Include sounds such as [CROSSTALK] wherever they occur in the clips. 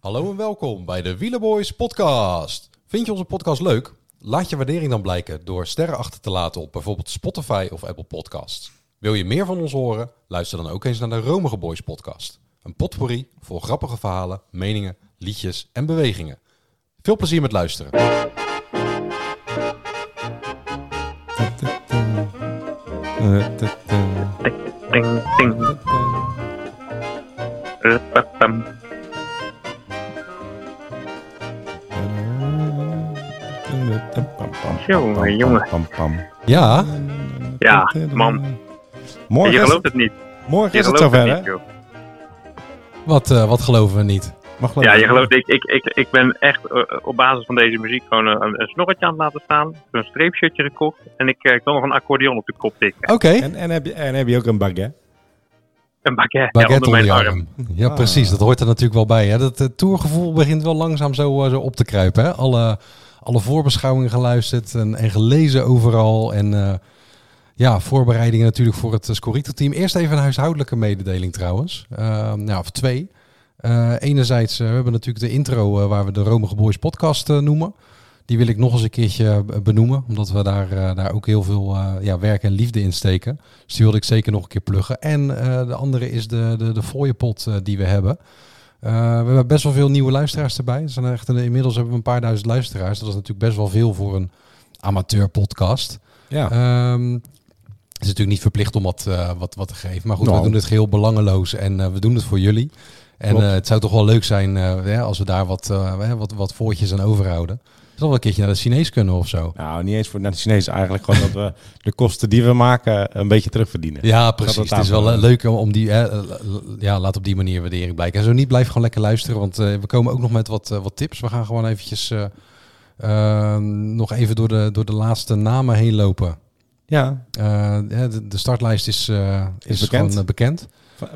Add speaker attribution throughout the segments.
Speaker 1: Hallo en welkom bij de Wielerboys podcast. Vind je onze podcast leuk? Laat je waardering dan blijken door sterren achter te laten op bijvoorbeeld Spotify of Apple Podcasts. Wil je meer van ons horen? Luister dan ook eens naar de Romige Boys podcast. Een potpourri vol grappige verhalen, meningen, liedjes en bewegingen. Veel plezier met luisteren.
Speaker 2: Ding. Jongen, jongen.
Speaker 3: Pam, pam.
Speaker 1: Ja,
Speaker 2: Ja, man.
Speaker 3: Morgen
Speaker 2: Je
Speaker 3: is,
Speaker 2: gelooft het niet.
Speaker 3: morgen
Speaker 2: Je
Speaker 3: is het zover, hè?
Speaker 1: wat, eh, wat geloven we niet?
Speaker 3: Mag
Speaker 2: Ja, je gelooft, ik, ik, ik, ik ben echt eh, op basis van deze muziek gewoon een, een snorretje aan het laten staan. Een streepshirtje gekocht. En ik, eh, ik wil nog een accordeon op de kop tikken.
Speaker 1: Oké,
Speaker 3: En, en, heb je, en heb je ook een baguette?
Speaker 2: Een baguette, ja,
Speaker 1: baguette
Speaker 2: onder mijn arm.
Speaker 1: Ja,
Speaker 3: Ah.
Speaker 1: precies. Dat hoort er natuurlijk wel bij. Hè? Dat uh, tourgevoel begint wel langzaam zo, eh, zo op te kruipen. Hè? Alle, alle voorbeschouwingen geluisterd en, en gelezen overal. En eh, ja, voorbereidingen natuurlijk voor het Scorito-team. Eerst even een huishoudelijke mededeling trouwens. Nou, of twee. Uh, enerzijds, we hebben natuurlijk de intro waar we de Romige Boys podcast noemen. Die wil ik nog eens een keertje benoemen, omdat we daar, daar ook heel veel ja, werk en liefde in steken. Dus die wilde ik zeker nog een keer pluggen. En de andere is de, de, de fooiepot die we hebben. We hebben best wel veel nieuwe luisteraars erbij. Er zijn echt een, inmiddels hebben we een paar duizend luisteraars. Dat is natuurlijk best wel veel voor een amateur podcast.
Speaker 3: Ja.
Speaker 1: Um, het is natuurlijk niet verplicht om wat, wat, wat te geven. Maar goed, no. we doen het geheel belangeloos en we doen het voor jullie. En het zou toch wel leuk zijn als we daar wat, wat, wat voortjes aan overhouden. Zal wel een keertje naar de Chinees kunnen of zo.
Speaker 3: Nou, niet eens voor naar de Chinees. Eigenlijk gewoon dat we [LAUGHS] de kosten die we maken een beetje terugverdienen.
Speaker 1: Ja, precies. Het is wel leuk om die, ja, laat op die manier waardering blijken. En zo niet, blijf gewoon lekker luisteren. Want we komen ook nog met wat, wat tips. We gaan gewoon eventjes nog even door de, door de laatste namen heen lopen.
Speaker 3: Ja.
Speaker 1: de, de startlijst is, is, is bekend. gewoon bekend.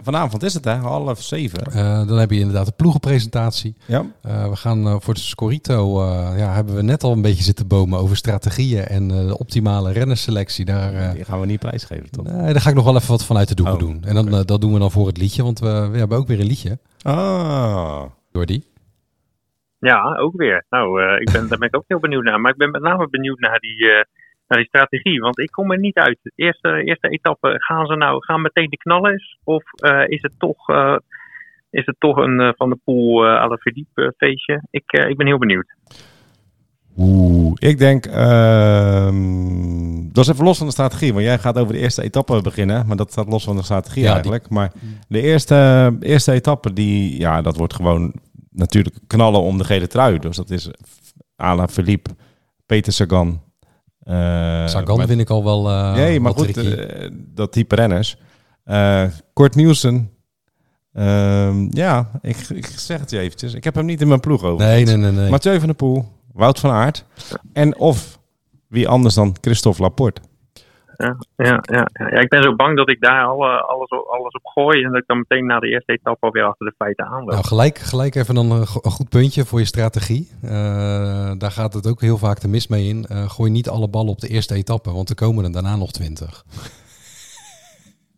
Speaker 3: Vanavond is het, hè? Half zeven.
Speaker 1: Uh, dan heb je inderdaad de ploegenpresentatie.
Speaker 3: Ja.
Speaker 1: Uh, we gaan uh, voor de Scorito, ja, hebben we net al een beetje zitten bomen over strategieën en de optimale rennerselectie. Daar,
Speaker 3: Die gaan we niet prijsgeven, toch?
Speaker 1: Nee, daar ga ik nog wel even wat vanuit de doeken
Speaker 3: oh,
Speaker 1: doen. En dan, okay. dat doen we dan voor het liedje, want we, we hebben ook weer een liedje.
Speaker 3: Ah.
Speaker 1: Jordi?
Speaker 2: Ja, ook weer. Nou, ik ben, daar ben ik ook heel benieuwd naar. Maar ik ben met name benieuwd naar die naar die strategie. Want ik kom er niet uit. De eerste, eerste etappe, gaan ze nou gaan meteen de knallers? Of uh, is het toch, uh, is het toch een uh, Van de Poel uh, Alle Verdiep feestje? Ik, ik ben heel benieuwd.
Speaker 3: Oeh, ik denk, uh, dat is even los van de strategie. Want jij gaat over de eerste etappe beginnen. Maar dat staat los van de strategie ja, eigenlijk. Die... Maar de eerste, eerste etappe, die, ja, dat wordt gewoon natuurlijk knallen om de gele trui. Dus dat is Ala Philippe, Peter Sagan,
Speaker 1: Sagan maar, vind ik al wel. Uh,
Speaker 3: nee, maar goed, uh, dat type renners. Kort Nielsen. Ehm, ja, ik, ik zeg het je eventjes. Ik heb hem niet in mijn ploeg over.
Speaker 1: Nee, nee, nee. nee.
Speaker 3: Mathieu van der Poel, Wout van Aert. En of wie anders dan Christophe Laporte.
Speaker 2: Ja, ja, ja, ja, ik ben zo bang dat ik daar alle, alles, alles op gooi en dat ik dan meteen na de eerste etappe alweer achter de feiten aanloop.
Speaker 1: Nou, gelijk, gelijk even dan een, een goed puntje voor je strategie. Uh, daar gaat het ook heel vaak de mis mee in. Uh, gooi niet alle ballen op de eerste etappe, want er komen er daarna nog twintig. [LAUGHS]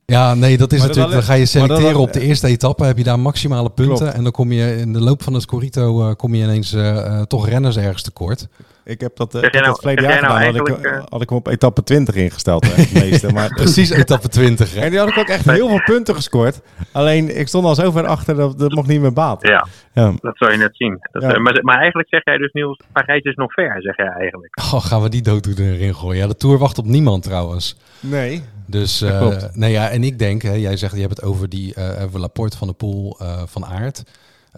Speaker 1: Ja, nee, dat is maar natuurlijk. Dan ga je selecteren dan, op de eerste etappe, heb je daar maximale punten. Klopt. En dan kom je in de loop van het Scorito uh, kom je ineens uh, toch renners ergens tekort.
Speaker 3: Ik heb dat, uh, ik heb nou, dat verleden jaar gedaan. Nou had, ik, had ik hem op etappe 20 ingesteld. Meeste, maar, [LAUGHS]
Speaker 1: Precies etappe 20. Hè?
Speaker 3: En die had ik ook echt heel veel punten gescoord. Alleen ik stond al zo ver achter dat dat mocht niet meer baten.
Speaker 2: Ja, ja. dat zou je net zien. Dat, ja. maar, maar eigenlijk zeg jij dus Niels, Parijs is nog ver, zeg jij eigenlijk.
Speaker 1: Oh, gaan we die dooddoener erin gooien? Ja, de Tour wacht op niemand trouwens.
Speaker 3: Nee.
Speaker 1: Dus, uh, nee ja, en ik denk, hè, jij zegt, je hebt het over die uh, Laporte van de Poel uh, van Aert.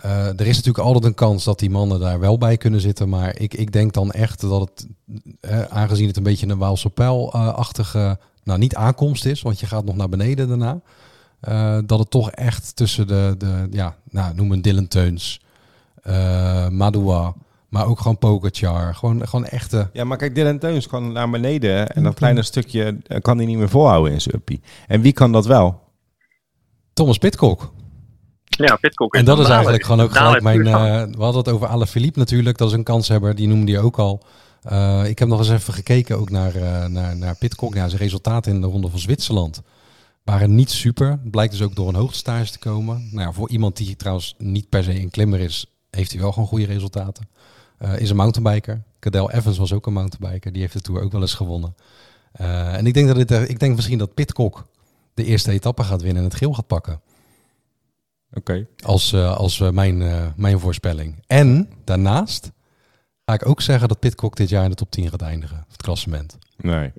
Speaker 1: Uh, er is natuurlijk altijd een kans dat die mannen daar wel bij kunnen zitten. Maar ik, ik denk dan echt dat het, uh, aangezien het een beetje een Waalse pijl-achtige, nou niet aankomst is, want je gaat nog naar beneden daarna. Uh, dat het toch echt tussen de, de ja, nou, noem een Dylan Teuns, Madoua, maar ook gewoon Pogacar. Gewoon, gewoon echte...
Speaker 3: Ja, maar kijk, Dylan Teuns kan naar beneden en dat kleine stukje kan hij niet meer volhouden in zijn uppie. En wie kan dat wel?
Speaker 1: Thomas Pitcock.
Speaker 2: Ja, Pitcock.
Speaker 1: En dat is eigenlijk gewoon ook gelijk mijn... Uh, we hadden het over Ale Philippe natuurlijk. Dat is een kanshebber. Die noemde je ook al. Uh, ik heb nog eens even gekeken ook naar, uh, naar, naar Pitcock. Ja, zijn resultaten in de Ronde van Zwitserland waren niet super. Blijkt dus ook door een hoogtestage te komen. Nou ja, voor iemand die trouwens niet per se een klimmer is... heeft hij wel gewoon goede resultaten. Eh, is een mountainbiker. Cadel Evans was ook een mountainbiker. Die heeft de Tour ook wel eens gewonnen. Eh, en ik denk, dat dit, ik denk misschien dat Pitcock de eerste etappe gaat winnen en het geel gaat pakken.
Speaker 3: Oké.
Speaker 1: Als, eh, als eh, mijn, eh, mijn voorspelling. En daarnaast ga ik ook zeggen dat Pitcock dit jaar in de top 10 gaat eindigen. Het klassement.
Speaker 3: Nee.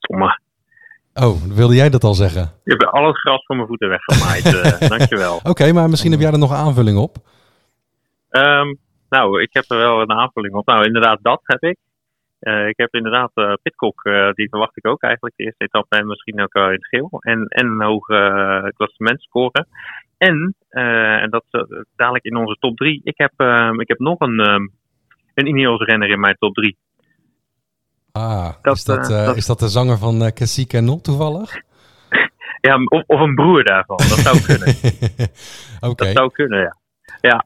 Speaker 2: Domme.
Speaker 1: Oh, wilde jij dat al zeggen?
Speaker 2: Je hebt al het gras van mijn voeten weggemaaid. eh [LAUGHS] dankjewel.
Speaker 1: Oké, maar misschien heb jij er nog een aanvulling op.
Speaker 2: Ehm, nou, ik heb er wel een aanvulling op. Nou, inderdaad, dat heb ik. Eh, ik heb inderdaad eh Pitcock, eh, die verwacht ik ook eigenlijk de eerste etappe en misschien ook wel in het geel. En, en een hoge uh, klassement scoren. En, eh, en dat is eh, dadelijk in onze top 3. Ik heb, ehm, ik heb nog een, ehm, een Ineos renner in mijn top 3.
Speaker 1: Ah,
Speaker 2: Dat,
Speaker 1: is, dat,
Speaker 2: eh,
Speaker 1: eh,
Speaker 2: dat-
Speaker 1: is dat de zanger van uh, Cassie Canot toevallig? [LAUGHS]
Speaker 2: Ja, of, of een broer daarvan. Dat zou kunnen. [LAUGHS]
Speaker 1: Oké.
Speaker 2: Dat zou kunnen, ja. Ja,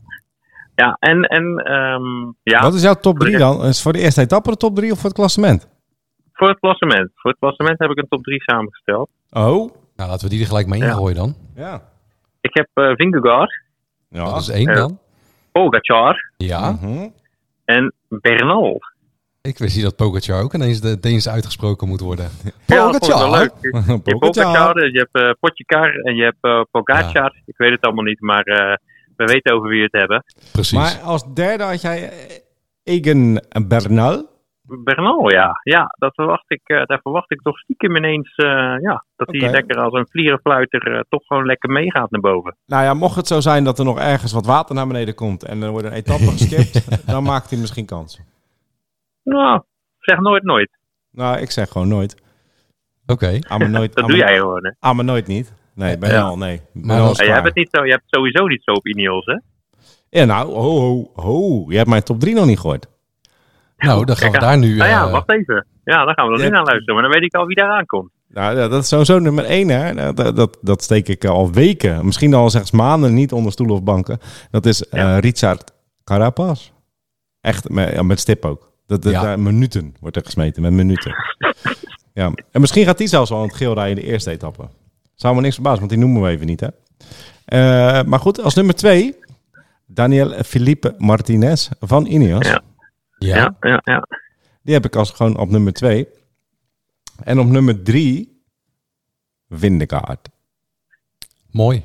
Speaker 2: ja en, en ehm, ja,
Speaker 3: Wat is jouw top 3 dan? Is voor de eerste etappe de top 3 of voor het klassement?
Speaker 2: voor het klassement. Voor het klassement heb ik een top 3 samengesteld.
Speaker 3: Oh.
Speaker 1: Nou, laten we die er gelijk mee
Speaker 2: Ja.
Speaker 1: ingooien dan.
Speaker 3: Ja.
Speaker 2: Ik heb eh Vingegaard,
Speaker 3: Ja.
Speaker 1: Dat is één dan.
Speaker 2: Pogacar
Speaker 1: Ja,
Speaker 3: Mhm.
Speaker 2: en Bernal.
Speaker 1: ik wist niet dat Pogacar ook ineens de Deens uitgesproken moet worden.
Speaker 2: Ja, wel leuk. [LAUGHS] Je hebt
Speaker 3: Pogacar.
Speaker 2: Pogacar, je hebt eh Potjekar en je hebt eh Pogacar. Ik weet het allemaal niet, maar eh, we weten over wie we het hebben.
Speaker 1: Precies.
Speaker 3: Maar als derde had jij eh, Egan Bernal.
Speaker 2: Bernal, ja. Ja, dat verwacht ik, eh, daar verwacht ik toch stiekem ineens eh, ja, dat hij lekker als een vlierenfluiter eh, toch gewoon lekker meegaat naar boven.
Speaker 3: Nou ja, mocht het zo zijn dat er nog ergens wat water naar beneden komt en er wordt een etappe [LAUGHS] geskipt, dan maakt hij misschien kans.
Speaker 2: Nou, zeg nooit nooit.
Speaker 3: Nou, ik zeg gewoon nooit.
Speaker 1: Oké.
Speaker 3: Aan me nooit. [LAUGHS]
Speaker 2: Dat doe jij gewoon, hè.
Speaker 3: Aan me nooit niet. Nee, Bernal, nee. Bernal
Speaker 1: dan-
Speaker 3: is
Speaker 2: Ja, jij
Speaker 3: klaar.
Speaker 2: hebt het niet zo, je hebt sowieso niet zo op Ineos, hè?
Speaker 3: Ja, nou, ho, ho, ho. Je hebt mijn top 3 nog niet gehoord.
Speaker 1: Nou, dan gaan we daar nu...
Speaker 2: Nou ja,
Speaker 1: eh,
Speaker 2: wacht even. Ja, dan gaan we er nu naar luisteren. Maar dan weet ik al wie daar aankomt.
Speaker 3: Nou, ja, dat is sowieso nummer 1, hè. Nou, Dat, dat, dat steek ik al weken, misschien al zelfs maanden niet onder stoelen of banken. Dat is eh
Speaker 2: Ja.
Speaker 3: Richard Carapaz. Echt, met, met stip ook. Dat, dat,
Speaker 1: Ja.
Speaker 3: daar minuten wordt er gesmeten, met minuten. [LAUGHS] ja. En misschien gaat die zelfs wel aan het geel rijden in de eerste etappe. Zou me niks verbazen, want die noemen we even niet, hè. Eh, maar goed, als nummer 2, Daniel Felipe Martinez van Ineos.
Speaker 2: Ja.
Speaker 1: Ja.
Speaker 2: Ja, ja, ja.
Speaker 3: Die heb ik als gewoon op nummer 2. En op nummer 3, Windegaard.
Speaker 1: mooi.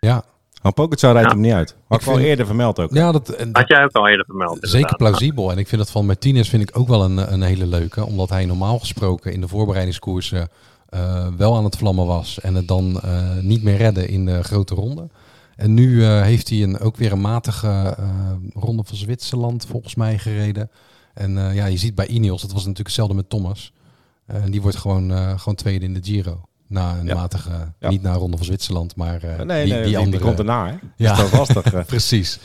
Speaker 1: Ja,
Speaker 3: Maar Pogacar rijdt
Speaker 2: Ja.
Speaker 3: hem niet uit. Had ik al
Speaker 1: vind-
Speaker 3: eerder vermeld ook.
Speaker 1: ja dat, en dat-
Speaker 2: Had jij ook al eerder vermeld.
Speaker 1: zeker plausibel. En ik vind dat van Martinez vind ik ook wel een, een hele leuke. Omdat hij normaal gesproken in de voorbereidingskoersen eh, wel aan het vlammen was. En het dan eh, niet meer redde in de grote ronde. En nu eh, heeft hij een, ook weer een matige eh, ronde van Zwitserland volgens mij gereden. En eh, ja, je ziet bij Ineos, dat was natuurlijk hetzelfde met Thomas. Eh, die wordt gewoon, gewoon tweede in de Giro. Na een
Speaker 3: Ja.
Speaker 1: matige,
Speaker 3: Ja.
Speaker 1: niet na ronde van Zwitserland, maar
Speaker 3: nee,
Speaker 1: die,
Speaker 3: nee,
Speaker 1: die andere.
Speaker 3: komt erna, hè?
Speaker 1: Ja.
Speaker 3: Is dat lastig? eh. [LAUGHS]
Speaker 1: Precies.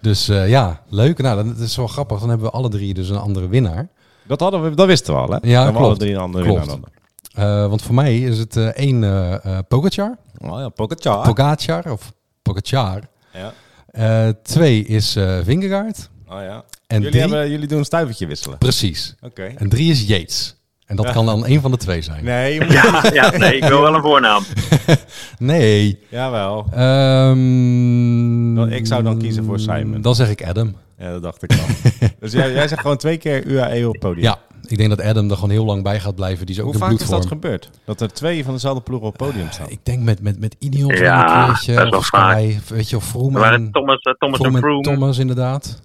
Speaker 1: Dus ja, leuk. Nou, dat is wel grappig. Dan hebben we alle drie dus een andere winnaar.
Speaker 3: dat, hadden we, dat wisten we al, hè?
Speaker 1: Ja, klopt.
Speaker 3: alle drie een andere
Speaker 1: Klopt.
Speaker 3: winnaar.
Speaker 1: Eh, want voor mij is het eh, één eh, Pogacar.
Speaker 3: Oh ja, Pogacar.
Speaker 1: Pogacar of Pogacar.
Speaker 3: ja.
Speaker 1: Eh, twee is eh Vingegaard.
Speaker 3: Oh ja.
Speaker 1: En
Speaker 3: jullie,
Speaker 1: drie,
Speaker 3: hebben, jullie doen een stuivertje wisselen.
Speaker 1: precies.
Speaker 3: Oké.
Speaker 1: En drie is Yates. En dat
Speaker 3: Ja.
Speaker 1: kan dan één van de twee zijn.
Speaker 3: Nee, [LAUGHS] moet...
Speaker 2: Ja, ja, nee, ik wil wel een voornaam. [LAUGHS]
Speaker 1: Nee.
Speaker 3: Jawel.
Speaker 1: Ehm,
Speaker 3: Dan- ik zou dan kiezen voor Simon.
Speaker 1: Dan zeg ik Adam.
Speaker 3: Ja, dat dacht ik al. [LAUGHS] dus jij, jij zegt gewoon twee keer UAE op het podium.
Speaker 1: Ja, ik denk dat Adam er gewoon heel lang bij gaat blijven. Die is ook
Speaker 3: Hoe vaak is dat gebeurd? Dat er twee van dezelfde ploeg op het podium staan?
Speaker 1: Ik denk met, met, met Ineos
Speaker 2: Ja,
Speaker 1: een keertje. Of Sky, weet je, of Froome
Speaker 2: waren
Speaker 1: en,
Speaker 2: Thomas, eh, Thomas en
Speaker 1: Froome en
Speaker 2: Froome.
Speaker 1: Thomas inderdaad.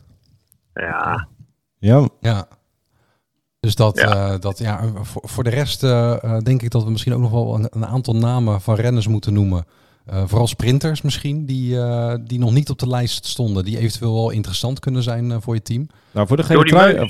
Speaker 2: Ja,
Speaker 3: Ja.
Speaker 1: Ja. Dus dat,
Speaker 2: Ja.
Speaker 1: eh, dat ja, voor, voor de rest eh, denk ik dat we misschien ook nog wel een, een aantal namen van renners moeten noemen. Eh, vooral sprinters misschien, die, eh, die nog niet op de lijst stonden. Die eventueel wel interessant kunnen zijn voor je team.
Speaker 3: Nou, voor de gele
Speaker 2: Jordi
Speaker 3: trui...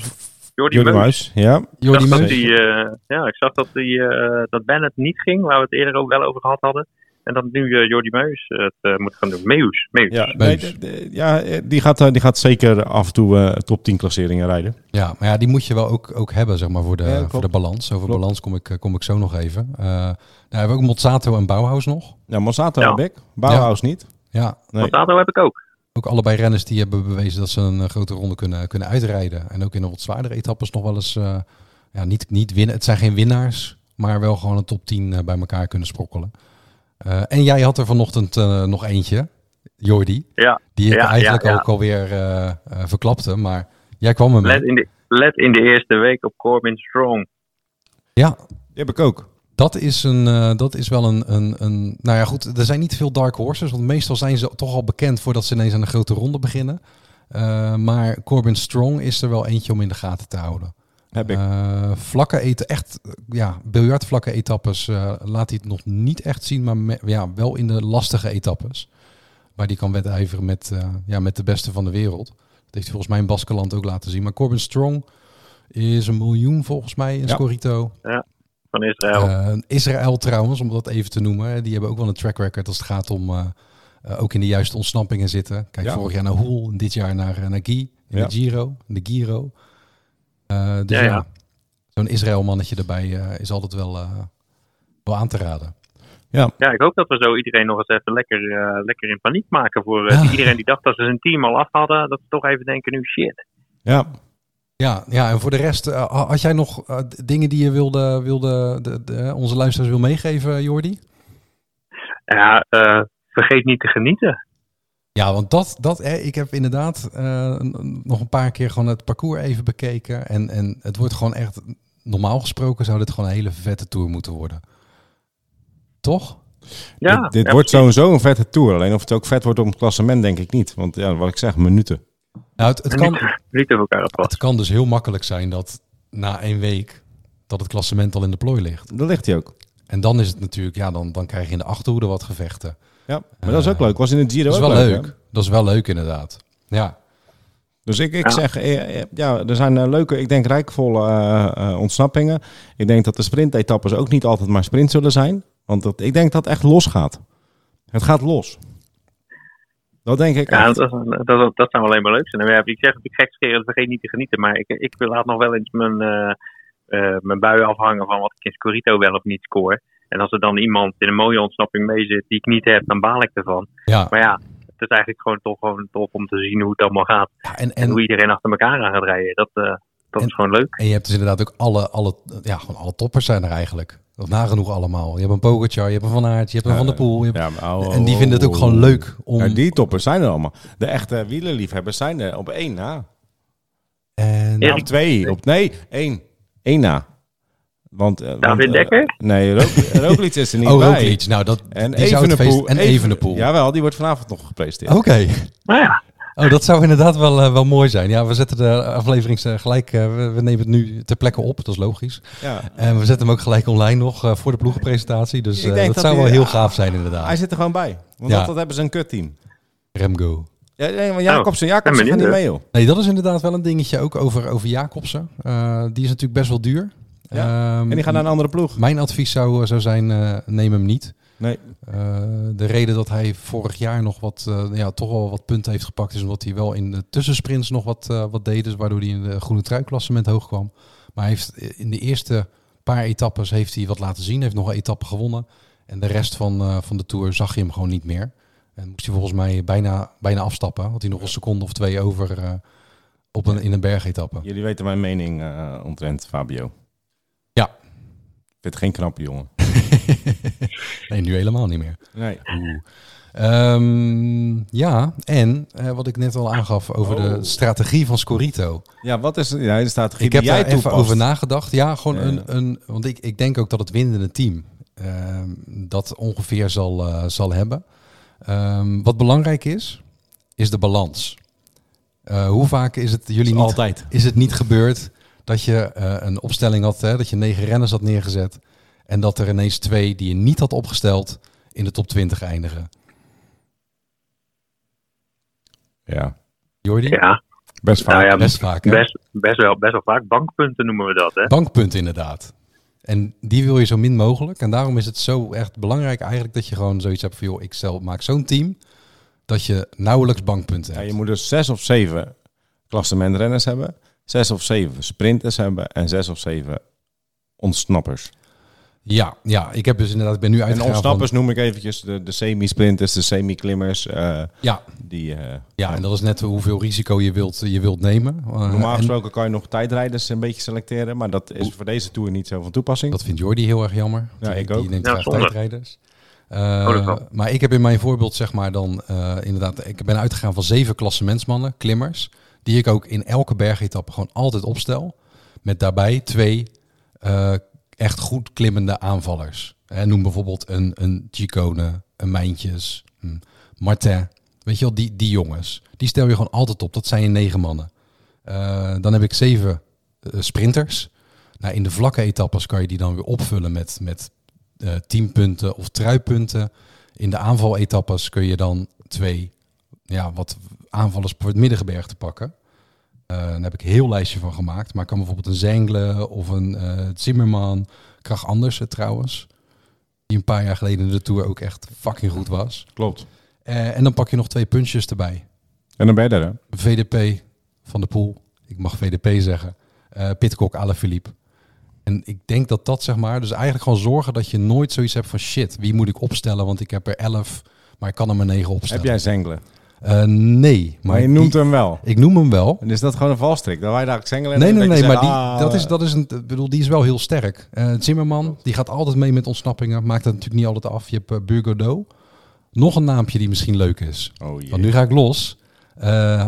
Speaker 2: Jordi,
Speaker 3: Jordi
Speaker 2: Meus.
Speaker 3: Muis, ja.
Speaker 2: Ik
Speaker 1: Jordi
Speaker 2: zag dat die, eh, ja, ik zag dat, die, eh, dat Bennett niet ging, waar we het eerder ook wel over gehad hadden. En dat nu eh, Jordi Meus het eh, moet gaan doen. Meus. Meus.
Speaker 3: Ja,
Speaker 1: Meus.
Speaker 3: nee, de- de- ja die, gaat, eh, die gaat zeker af en toe eh, top 10 klasseringen rijden.
Speaker 1: Ja, maar ja, die moet je wel ook, ook hebben, zeg maar, voor de,
Speaker 3: Ja,
Speaker 1: voor de balans. Over
Speaker 3: Klopt.
Speaker 1: balans kom ik, kom ik zo nog even. Eh nou, hebben we ook Mozzato en Bauhaus nog.
Speaker 3: Ja, Monsanto
Speaker 2: Ja.
Speaker 3: heb ik. Bauhaus niet.
Speaker 1: Ja,
Speaker 3: Nee.
Speaker 2: Monsanto heb ik ook.
Speaker 1: Ook allebei renners die hebben bewezen dat ze een eh, grote ronde kunnen, kunnen uitrijden. En ook in de wat zwaardere etappes nog wel eens eh, ja, niet, niet winnen. Het zijn geen winnaars, maar wel gewoon een top 10 eh, bij elkaar kunnen sprokkelen. Eh, en jij had er vanochtend eh, nog eentje. Jordi.
Speaker 2: Ja.
Speaker 1: Die ik
Speaker 2: Ja,
Speaker 1: eigenlijk
Speaker 2: ja, ja.
Speaker 1: ook alweer verklapte. Maar jij kwam er
Speaker 2: Let
Speaker 1: mee.
Speaker 2: in, de, let in de eerste week op Corbin Strong.
Speaker 1: Ja,
Speaker 3: Die heb ik ook.
Speaker 1: Dat is, een, eh, dat is wel een, een, een... Nou ja, goed, er zijn niet veel dark horses. Want meestal zijn ze toch al bekend voordat ze ineens aan de grote ronde beginnen. Eh, maar Corbin Strong is er wel eentje om in de gaten te houden.
Speaker 3: Heb ik.
Speaker 1: Eh, vlakke eten, echt, ja, biljartvlakke etappes eh, laat hij het nog niet echt zien, maar me- ja, wel in de lastige etappes. Waar die kan wedijveren met, eh, ja, met de beste van de wereld. Dat heeft hij volgens mij in Baskeland ook laten zien. Maar Corbin Strong is een miljoen volgens mij in
Speaker 3: Ja.
Speaker 1: Scorito.
Speaker 2: Van Israël.
Speaker 1: Eh, Israël trouwens, om dat even te noemen. Die hebben ook wel een track record als het gaat om eh, eh, ook in de juiste ontsnappingen zitten. Kijk,
Speaker 3: Ja.
Speaker 1: vorig jaar naar Hoel, dit jaar naar, naar Guy, in
Speaker 3: Ja.
Speaker 1: de Giro. De Giro. Eh, dus
Speaker 2: Ja,
Speaker 1: ja,
Speaker 2: ja.
Speaker 1: zo'n Israël mannetje erbij eh, is altijd wel, eh, wel aan te raden.
Speaker 2: Ja, ik hoop dat we zo iedereen nog eens even lekker, eh, lekker in paniek maken. Voor
Speaker 1: Ja.
Speaker 2: iedereen die dacht dat ze zijn team al af hadden. Dat ze toch even denken nu shit.
Speaker 3: Ja.
Speaker 1: Ja, ja, en voor de rest, eh, had jij nog eh, dingen die je wilde, wilde de, de- onze luisteraars wil meegeven, Jordi?
Speaker 2: Ja, eh, vergeet niet te genieten.
Speaker 1: Ja, want dat, dat hè, ik heb inderdaad eh, nog een paar keer gewoon het parcours even bekeken. En, en het wordt gewoon echt, normaal gesproken zou dit gewoon een hele vette tour moeten worden. Toch?
Speaker 2: Ja,
Speaker 3: dit dit
Speaker 2: ja,
Speaker 3: wordt sowieso een vette tour. Alleen of het ook vet wordt op het klassement, denk ik niet. Want ja, wat ik zeg, minuten.
Speaker 1: Nou, het, het, kan,
Speaker 2: Niet elkaar
Speaker 1: het kan dus heel makkelijk zijn dat na één week dat het klassement al in de plooi ligt.
Speaker 3: Daar ligt hij ook.
Speaker 1: En dan is het natuurlijk, ja, dan, dan krijg je in de achterhoede wat gevechten.
Speaker 3: Ja, maar dat is ook leuk. Was in het Giro
Speaker 1: Dat is
Speaker 3: ook
Speaker 1: wel
Speaker 3: leuk. hè?
Speaker 1: Dat is wel leuk inderdaad. Ja.
Speaker 3: Dus ik, ik
Speaker 2: Ja.
Speaker 3: zeg, eh, eh, ja, er zijn eh, leuke, ik denk rijkvolle eh, eh, ontsnappingen. Ik denk dat de sprintetappes ook niet altijd maar sprint zullen zijn. Want dat, ik denk dat het echt los gaat. Het gaat los. Dat denk ik
Speaker 2: Ja, dat, dat, dat zou alleen maar leuk zijn. En ja, ik zeg het gekscherend, vergeet niet te genieten. Maar ik, ik laat nog wel eens mijn, eh, mijn bui afhangen van wat ik in Scorito wel of niet score. En als er dan iemand in een mooie ontsnapping mee zit die ik niet heb, dan baal ik ervan.
Speaker 1: Ja.
Speaker 2: Maar ja, het is eigenlijk gewoon toch gewoon tof om te zien hoe het allemaal gaat.
Speaker 1: Ja, En,
Speaker 2: En, hoe
Speaker 1: en,
Speaker 2: iedereen achter elkaar aan gaat rijden. Dat, eh, dat
Speaker 1: En-
Speaker 2: is gewoon leuk.
Speaker 1: en je hebt dus inderdaad ook alle, alle, ja, gewoon alle toppers zijn er eigenlijk. Of nagenoeg allemaal. Je hebt een Pogacar, je hebt een Van Aert, je hebt een Van der Poel. je hebt-
Speaker 3: Ja, maar, oh,
Speaker 1: en die vinden het ook gewoon leuk om...
Speaker 3: Ja, die toppers zijn er allemaal. De echte wielerliefhebbers zijn er op één na.
Speaker 1: En,
Speaker 2: Ja.
Speaker 3: Op twee. Op, nee, één. Eén na. Want, eh, want,
Speaker 2: David
Speaker 3: eh,
Speaker 2: Dekker?
Speaker 3: nee, [LAUGHS] Roglic is er niet
Speaker 1: oh,
Speaker 3: bij.
Speaker 1: Roglic. Nou, dat,
Speaker 3: En. Evenepoel.
Speaker 1: En
Speaker 3: Even-
Speaker 1: Evenepoel.
Speaker 3: Jawel, die wordt vanavond nog gepresenteerd.
Speaker 1: Oké.
Speaker 2: Nou ja,
Speaker 1: Oh, dat zou inderdaad wel, eh, wel mooi zijn. Ja, we zetten de aflevering eh, gelijk... eh, we, we nemen het nu ter plekke op, dat is logisch.
Speaker 3: Ja.
Speaker 1: En we zetten hem ook gelijk online nog eh, voor de ploegenpresentatie. Dus eh, dat,
Speaker 3: dat
Speaker 1: zou wel heel gaaf zijn inderdaad.
Speaker 3: Hij zit er gewoon bij. Want
Speaker 1: Ja.
Speaker 3: dat, dat hebben ze een kutteam.
Speaker 1: Remgo.
Speaker 3: Ja, nee, maar Jacobsen,
Speaker 2: ben
Speaker 3: Jacobsen gaat
Speaker 2: benieuwd,
Speaker 3: niet mee, joh.
Speaker 1: Nee, dat is inderdaad wel een dingetje ook over, over Jacobsen. Eh, die is natuurlijk best wel duur.
Speaker 3: Ja.
Speaker 1: Ehm,
Speaker 3: En die gaat naar een andere ploeg.
Speaker 1: Mijn advies zou, zou zijn, eh, neem hem niet.
Speaker 3: Nee.
Speaker 1: Eh, de reden dat hij vorig jaar nog wat, eh, ja, toch wel wat punten heeft gepakt... is omdat hij wel in de tussensprints nog wat, eh, wat deed. Dus waardoor hij in de groene truiklassement hoog kwam. Maar hij heeft in de eerste paar etappes heeft hij wat laten zien. Heeft nog een etappe gewonnen. En de rest van, van de Tour zag je hem gewoon niet meer. En moest hij volgens mij bijna, bijna afstappen. Had hij nog een seconde of twee over op een, in een bergetappe.
Speaker 3: Jullie weten mijn mening omtrent Fabio.
Speaker 1: Ja.
Speaker 3: Ik vind het geen knappe jongen. [LAUGHS]
Speaker 1: Nee, nu helemaal niet meer.
Speaker 3: Nee.
Speaker 1: Ehm, ja, en eh, wat ik net al aangaf over
Speaker 3: Oh.
Speaker 1: de strategie van Scorito.
Speaker 3: Ja, wat is ja, de strategie
Speaker 1: Ik heb
Speaker 3: die jij
Speaker 1: daar even over nagedacht. Ja, gewoon
Speaker 3: Ja.
Speaker 1: een, een. Want ik, ik denk ook dat het winnende team ehm, dat ongeveer zal, eh, zal hebben. Ehm, wat belangrijk is, is de balans. Eh, hoe vaak is het jullie niet,
Speaker 3: Altijd.
Speaker 1: is het niet gebeurd dat je een opstelling had, hè, dat je negen renners had neergezet en dat er ineens twee die je niet had opgesteld in de top 20 eindigen?
Speaker 3: Ja,
Speaker 1: Jordi?
Speaker 2: ja.
Speaker 3: best vaak.
Speaker 2: Nou ja,
Speaker 1: Best vaak, hè?
Speaker 2: best, best, wel, best wel vaak. Bankpunten noemen we dat, hè?
Speaker 1: Bankpunt inderdaad. En die wil je zo min mogelijk. En daarom is het zo echt belangrijk eigenlijk dat je gewoon zoiets hebt van... joh, ik stel, maak zo'n team dat je nauwelijks bankpunten
Speaker 3: Ja,
Speaker 1: hebt.
Speaker 3: je moet dus zes of zeven klassementrenners hebben, zes of zeven sprinters hebben en zes of zeven ontsnappers.
Speaker 1: Ja, ja, ik heb dus inderdaad, ik ben nu
Speaker 3: En
Speaker 1: uitgegaan
Speaker 3: ontsnappers
Speaker 1: van...
Speaker 3: noem ik eventjes de, de semi-sprinters, de semi-klimmers. eh,
Speaker 1: Ja,
Speaker 3: die, eh,
Speaker 1: ja, en dat is net hoeveel risico je wilt, je wilt nemen. Eh,
Speaker 3: Normaal
Speaker 1: en
Speaker 3: gesproken kan je nog tijdrijders een beetje selecteren, maar dat is voor deze tour niet zo van toepassing.
Speaker 1: dat vindt Jordi heel erg jammer.
Speaker 3: Ja,
Speaker 1: Die-
Speaker 3: ik
Speaker 1: Die
Speaker 3: ook.
Speaker 1: neemt
Speaker 2: Ja,
Speaker 1: tijdrijders.
Speaker 2: Oh,
Speaker 1: maar ik heb in mijn voorbeeld zeg maar dan inderdaad, ik ben uitgegaan van zeven klassementsmannen, klimmers, die ik ook in elke bergetappe gewoon altijd opstel. Met daarbij twee echt goed klimmende aanvallers. En noem bijvoorbeeld een, een Chicone, een Mijntjes, een Martin. Weet je wel, die, die jongens. Die stel je gewoon altijd op. Dat zijn je negen mannen. Uh, dan heb ik zeven uh, sprinters. Nou, in de vlakke etappes kan je die dan weer opvullen met, met uh, teampunten of truipunten. In de aanvaletappes kun je dan twee ja, wat aanvallers voor het middengebergte pakken. Daar heb ik een heel lijstje van gemaakt. Maar ik kan bijvoorbeeld een Zengle of een Zimmerman. Krach Andersen trouwens. Die een paar jaar geleden in de Tour ook echt fucking goed was.
Speaker 3: Klopt.
Speaker 1: Uh, en dan pak je nog twee puntjes erbij.
Speaker 3: En dan ben je er, hè?
Speaker 1: VDP van de Poel. Ik mag VDP zeggen. Uh, Pitcock, Philippe. En ik denk dat dat zeg maar... Dus eigenlijk gewoon zorgen dat je nooit zoiets hebt van... Shit, wie moet ik opstellen? Want ik heb er elf, maar ik kan er maar negen opstellen.
Speaker 3: Heb jij Zengelen?
Speaker 1: Uh, nee.
Speaker 3: Maar, je noemt hem wel.
Speaker 1: Ik noem hem wel.
Speaker 3: En is dat gewoon een valstrik? Dan wij daar Zengelen
Speaker 1: Nee, nee, nee. maar die, ah, dat is, dat is een, bedoel, die is wel heel sterk. Uh, Zimmerman, die gaat altijd mee met ontsnappingen. Maakt het natuurlijk niet altijd af. Je hebt uh, Burgodeau. Nog een naampje die misschien leuk is.
Speaker 3: Oh, jee.
Speaker 1: Want nu ga ik los.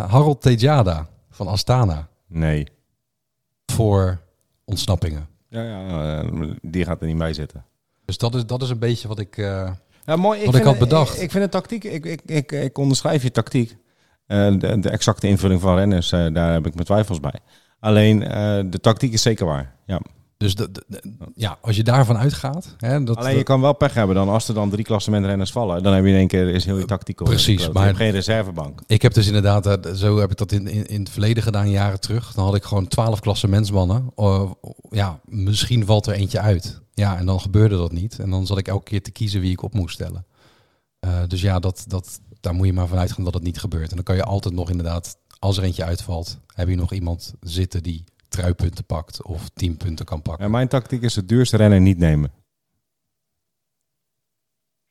Speaker 1: Harold Tejada van Astana.
Speaker 3: Nee.
Speaker 1: Voor ontsnappingen.
Speaker 3: Ja, ja, die gaat er niet bij zitten.
Speaker 1: Dus dat is, dat is een beetje wat ik...
Speaker 3: Ja, mooi.
Speaker 1: Wat ik, had bedacht.
Speaker 3: Ik, ik, vind de tactiek, ik, ik, ik, ik onderschrijf je tactiek. Uh, de, de, exacte invulling van renners, uh, daar heb ik mijn twijfels bij. Alleen uh, de tactiek is zeker waar. Ja.
Speaker 1: Dus de, de, ja, als je daarvan uitgaat. Hè, dat,
Speaker 3: Alleen je kan wel pech hebben dan als er dan drie klassementrenners vallen. Dan heb je in één keer is heel je tactiek op.
Speaker 1: Precies, maar
Speaker 3: geen reservebank.
Speaker 1: Ik heb dus inderdaad, zo heb ik dat in, in, in het verleden gedaan, jaren terug. Dan had ik gewoon twaalf klassementsmannen. Uh, ja, misschien valt er eentje uit. Ja, en dan gebeurde dat niet. En dan zat ik elke keer te kiezen wie ik op moest stellen. Uh, dus ja, dat, dat, daar moet je maar vanuit gaan dat het niet gebeurt. En dan kan je altijd nog inderdaad, als er eentje uitvalt, heb je nog iemand zitten die truipunten pakt of tien punten kan pakken.
Speaker 3: En mijn tactiek is het duurste rennen niet nemen.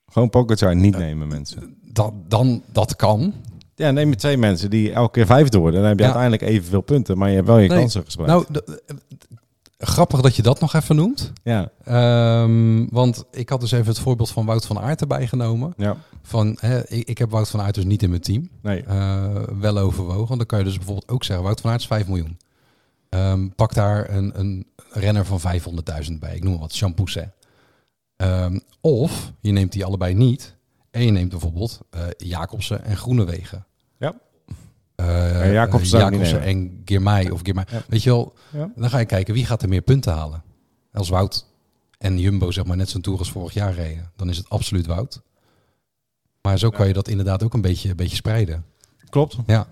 Speaker 3: Gewoon Pogacar niet uh, nemen, mensen.
Speaker 1: Dat, dan, dat kan.
Speaker 3: Ja, neem je twee mensen die elke keer vijfde worden. Dan heb je ja. uiteindelijk evenveel punten, maar je hebt wel je nee, kansen gespreid.
Speaker 1: Nou, de, Grappig dat je dat nog even noemt.
Speaker 3: Ja.
Speaker 1: Um, want ik had dus even het voorbeeld van Wout van Aert erbij genomen.
Speaker 3: Ja.
Speaker 1: Van, hè, ik, ik, heb Wout van Aert dus niet in mijn team.
Speaker 3: Nee.
Speaker 1: Uh, wel overwogen. Dan kan je dus bijvoorbeeld ook zeggen, Wout van Aert is 5 miljoen. Um, pak daar een, een renner van 500.000 bij. Ik noem wat, Champousset. Um, of je neemt die allebei niet. En je neemt bijvoorbeeld uh, Jacobsen en Groenewegen.
Speaker 3: Ja.
Speaker 1: Uh,
Speaker 3: en Jacobsen,
Speaker 1: Jacobsen en Girmay of Girmay. Ja. Weet je wel,
Speaker 3: ja.
Speaker 1: dan ga je kijken wie gaat er meer punten halen. Als Wout en Jumbo zeg maar net zo'n tour als vorig jaar reden, dan is het absoluut Wout. Maar zo kan je dat inderdaad ook een beetje, een beetje spreiden.
Speaker 3: Klopt.
Speaker 1: Ja.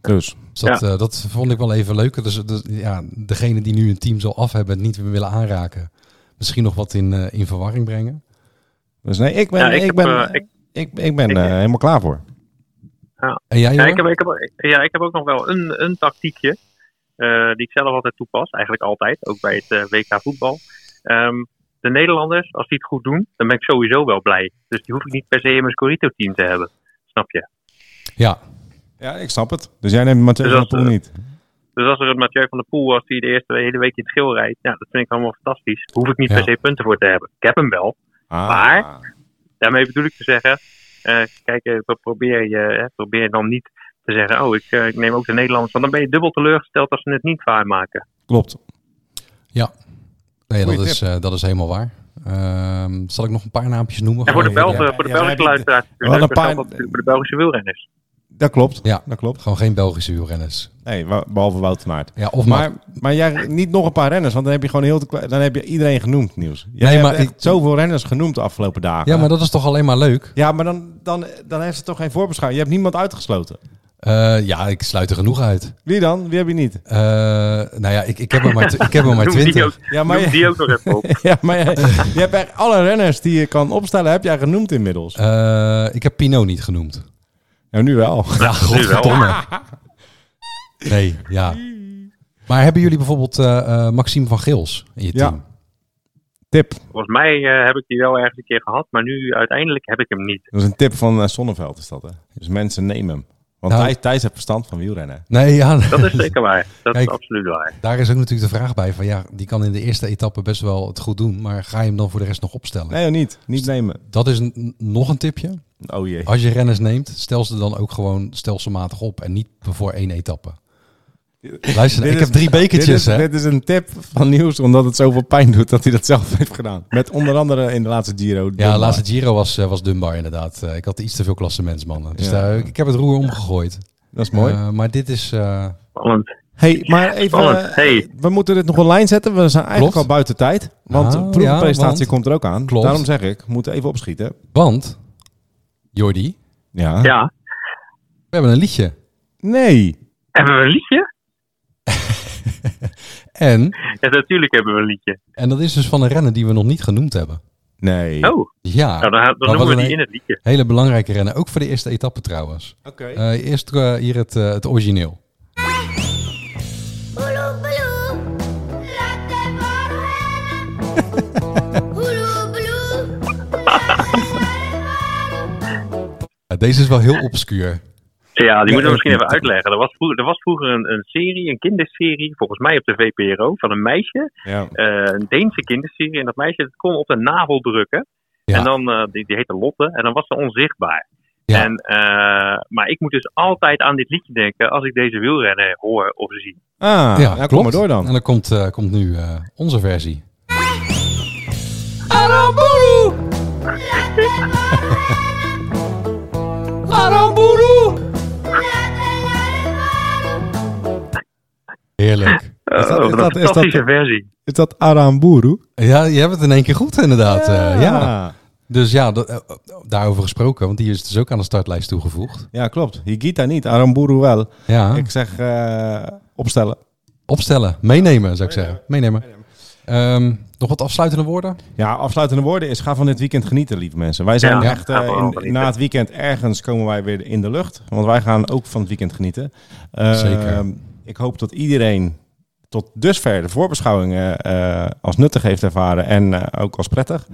Speaker 3: Dus.
Speaker 1: dus dat, uh, dat vond ik wel even leuk. Dus, dus, ja, degene die nu een team zo af hebben, niet meer willen aanraken, misschien nog wat in, uh, in verwarring brengen.
Speaker 3: Dus nee, ik ben,
Speaker 2: Ja, ik
Speaker 3: ik,
Speaker 2: heb,
Speaker 3: ben,
Speaker 2: eh, ik-
Speaker 3: ik, ik ben
Speaker 2: ik-
Speaker 3: eh, helemaal klaar voor.
Speaker 1: En jij,
Speaker 2: Ja,
Speaker 1: Johan?
Speaker 2: ik heb, ik heb, ja, ik heb ook nog wel een, een tactiekje. eh, die ik zelf altijd toepas. Eigenlijk altijd. Ook bij het eh, WK voetbal. Ehm, de Nederlanders, als die het goed doen, dan ben ik sowieso wel blij. Dus die hoef ik niet per se in mijn Scorito-team te hebben. Snap je?
Speaker 1: Ja,
Speaker 3: Ja, ik snap het. Dus jij neemt Mathieu
Speaker 2: Dus
Speaker 3: van der Poel niet.
Speaker 2: Dus als er een Mathieu van der Poel was die de eerste hele week in het geel rijdt. Ja, dat vind ik allemaal fantastisch. Daar hoef ik niet
Speaker 1: Ja.
Speaker 2: per se punten voor te hebben. Ik heb hem wel.
Speaker 3: Ah.
Speaker 2: maar- Daarmee bedoel ik te zeggen. eh, kijk, eh, pro- probeer je, hè, probeer dan niet te zeggen. Oh, ik, eh, ik neem ook de Nederlanders. Want dan ben je dubbel teleurgesteld als ze het niet waarmaken.
Speaker 3: Klopt.
Speaker 1: nee, dat is, eh, dat is helemaal waar. Ehm, zal ik nog een paar naampjes noemen?
Speaker 2: En voor de, voor de
Speaker 3: ja,
Speaker 2: Belgische luisteraars voor de Belgische wielrenners.
Speaker 3: Dat klopt.
Speaker 1: Ja.
Speaker 3: Dat klopt.
Speaker 1: Gewoon geen Belgische wielrenners.
Speaker 3: Nee, behalve Wout van Aert.
Speaker 1: Ja, of maar,
Speaker 3: Maar, maar jij niet nog een paar renners, want dan heb je gewoon heel te dan heb je iedereen genoemd. Jij
Speaker 1: Nee,
Speaker 3: hebt
Speaker 1: maar
Speaker 3: echt
Speaker 1: ik-
Speaker 3: zoveel renners genoemd de afgelopen dagen.
Speaker 1: ja, maar dat is toch alleen maar leuk?
Speaker 3: Ja, maar dan, dan, dan heeft ze toch geen voorbeschouwing. Je hebt niemand uitgesloten.
Speaker 1: Eh, ja, ik sluit er genoeg uit.
Speaker 3: Wie dan? Wie heb je niet?
Speaker 1: Eh, nou ja, ik, ik heb er maar, ik heb er maar [LAUGHS]
Speaker 2: Noem die
Speaker 1: 20.
Speaker 2: ook,
Speaker 3: Ja, maar,
Speaker 2: noem
Speaker 3: je,
Speaker 2: die ook nog even op. [LAUGHS]
Speaker 3: ja, maar je, je hebt echt alle renners die je kan opstellen, heb jij genoemd inmiddels.
Speaker 1: Eh, ik heb Pinot niet genoemd. [LAUGHS]
Speaker 3: Ja, nu wel.
Speaker 1: Ja, godverdomme. [LAUGHS] Nee, ja. Maar hebben jullie bijvoorbeeld eh, eh, Maxime van Gils in je
Speaker 3: Ja.
Speaker 1: team?
Speaker 3: Tip.
Speaker 2: Volgens mij eh, heb ik die wel ergens een keer gehad. Maar nu uiteindelijk heb ik hem niet.
Speaker 3: Dat is een tip van eh, Sonneveld is dat, hè? Dus mensen nemen hem. Want
Speaker 1: Nou-
Speaker 3: Thijs, Thijs heeft verstand van wielrennen.
Speaker 1: Nee, ja,
Speaker 2: Dat is zeker waar. Dat
Speaker 1: Kijk.
Speaker 2: is absoluut waar.
Speaker 1: daar is ook natuurlijk de vraag bij van ja, die kan in de eerste etappe best wel het goed doen, maar ga je hem dan voor de rest nog opstellen?
Speaker 3: Nee, niet. Niet nemen.
Speaker 1: Dat is een, nog een tipje.
Speaker 3: Oh jee.
Speaker 1: Als je renners neemt, stel ze dan ook gewoon stelselmatig op en niet voor één etappe. Luister, ik
Speaker 3: is-
Speaker 1: heb drie bekertjes,
Speaker 3: dit, is,
Speaker 1: hè?
Speaker 3: dit is een tip van Nieuws, omdat het zoveel pijn doet dat hij dat zelf [LAUGHS] heeft gedaan. Met onder andere in de laatste Giro.
Speaker 1: Ja, de laatste Giro was, eh, was Dunbar inderdaad. Eh, ik had iets te veel klassementsmannen. Dus
Speaker 3: Ja.
Speaker 1: daar, ik heb het roer omgegooid.
Speaker 3: Dat is mooi.
Speaker 1: Eh, maar dit is... eh,
Speaker 2: Spannend.
Speaker 3: hey, maar even.
Speaker 2: Hey.
Speaker 3: we moeten dit nog online zetten. We zijn eigenlijk
Speaker 1: Klopt.
Speaker 3: al buiten tijd. Want
Speaker 1: Ah,
Speaker 3: de proefpresentatie
Speaker 1: ja, want-
Speaker 3: komt er ook aan.
Speaker 1: Klopt.
Speaker 3: Daarom zeg ik, we moeten even opschieten.
Speaker 1: want, Jordi,
Speaker 3: Ja.
Speaker 2: Ja.
Speaker 1: we hebben een liedje.
Speaker 3: Nee.
Speaker 2: Hebben we een liedje? [LAUGHS]
Speaker 1: En,
Speaker 2: Ja, natuurlijk hebben we een liedje.
Speaker 1: en dat is dus van een renner die we nog niet genoemd hebben.
Speaker 3: Nee.
Speaker 2: Oh,
Speaker 1: Ja,
Speaker 2: nou, dan, dan noemen we
Speaker 1: een-
Speaker 2: die in het liedje.
Speaker 1: hele belangrijke renner. Ook voor de eerste etappe trouwens.
Speaker 3: Oké.
Speaker 1: Eh, eerst eh, hier het, eh, het origineel. [LAUGHS] Deze is wel heel obscuur.
Speaker 2: Ja, die moeten we misschien even uitleggen. Er was vroeger, er was vroeger een, een serie, een kinderserie, volgens mij op de VPRO, van een meisje.
Speaker 3: Ja.
Speaker 2: eh, een Deense kinderserie. En dat meisje dat kon op de navel drukken.
Speaker 1: Ja.
Speaker 2: En dan, eh, die, die heette Lotte. En dan was ze onzichtbaar.
Speaker 1: Ja.
Speaker 2: En, eh, maar ik moet dus altijd aan dit liedje denken als ik deze wielrennen hoor of zie.
Speaker 3: Ah,
Speaker 1: ja,
Speaker 3: ja, kom
Speaker 1: klopt.
Speaker 3: maar door dan.
Speaker 1: En dan komt, eh, komt nu eh, onze versie. Heerlijk.
Speaker 3: Is dat-
Speaker 2: Oh,
Speaker 3: is dat-
Speaker 2: een
Speaker 3: is dat-
Speaker 2: versie.
Speaker 3: Is dat Aramburu?
Speaker 1: Ja, je hebt het in één keer goed inderdaad. eh, ja. Dus ja, dat, eh, daarover gesproken, want die is dus ook aan de startlijst toegevoegd.
Speaker 3: Ja, klopt. Higita niet, Aramburu wel.
Speaker 1: Ja,
Speaker 3: Ik zeg eh, opstellen.
Speaker 1: opstellen, meenemen zou ik zeggen. Meenemen. Ehm, nog wat afsluitende woorden?
Speaker 3: Ja, afsluitende woorden is ga van dit weekend genieten, lieve mensen. Wij zijn
Speaker 2: Ja,
Speaker 3: echt eh, in- na het weekend ergens komen wij weer in de lucht. Want wij gaan ook van het weekend genieten. Eh,
Speaker 1: Zeker.
Speaker 3: Ik hoop dat iedereen tot dusver de voorbeschouwingen eh, als nuttig heeft ervaren en eh, ook als prettig.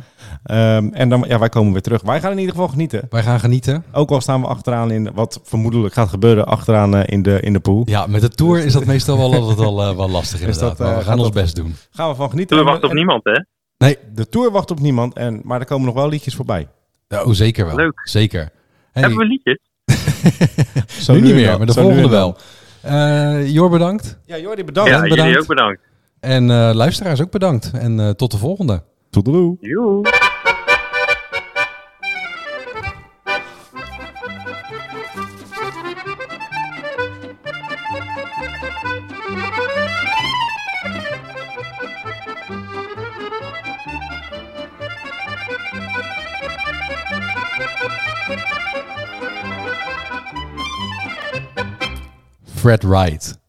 Speaker 3: Ehm, en dan, ja, wij komen weer terug. Wij gaan in ieder geval genieten.
Speaker 1: Wij gaan genieten.
Speaker 3: Ook al staan we achteraan in wat vermoedelijk gaat gebeuren achteraan eh, in, de, in de pool.
Speaker 1: Ja, met de Tour is dat meestal wel altijd al [LAUGHS] wel lastig inderdaad.
Speaker 3: dat,
Speaker 1: maar we gaan ons
Speaker 3: dat-
Speaker 1: best doen.
Speaker 3: Gaan we van genieten.
Speaker 2: We wachten op niemand, hè?
Speaker 1: Nee,
Speaker 3: De Tour wacht op niemand, en, maar er komen nog wel liedjes voorbij.
Speaker 1: oh, zeker wel.
Speaker 2: Leuk.
Speaker 1: Zeker. Hey,
Speaker 2: Hebben we liedjes? [LAUGHS]
Speaker 3: Zo
Speaker 1: nu niet meer,
Speaker 3: dan.
Speaker 1: maar de volgende wel. Eh, Jor, bedankt.
Speaker 3: Ja, Jordi, bedankt.
Speaker 2: Ja,
Speaker 1: bedankt.
Speaker 2: jullie ook bedankt.
Speaker 1: En eh, luisteraars ook bedankt. En eh, tot de volgende.
Speaker 3: Toedeloe.
Speaker 2: Joe.
Speaker 1: Fred Wright.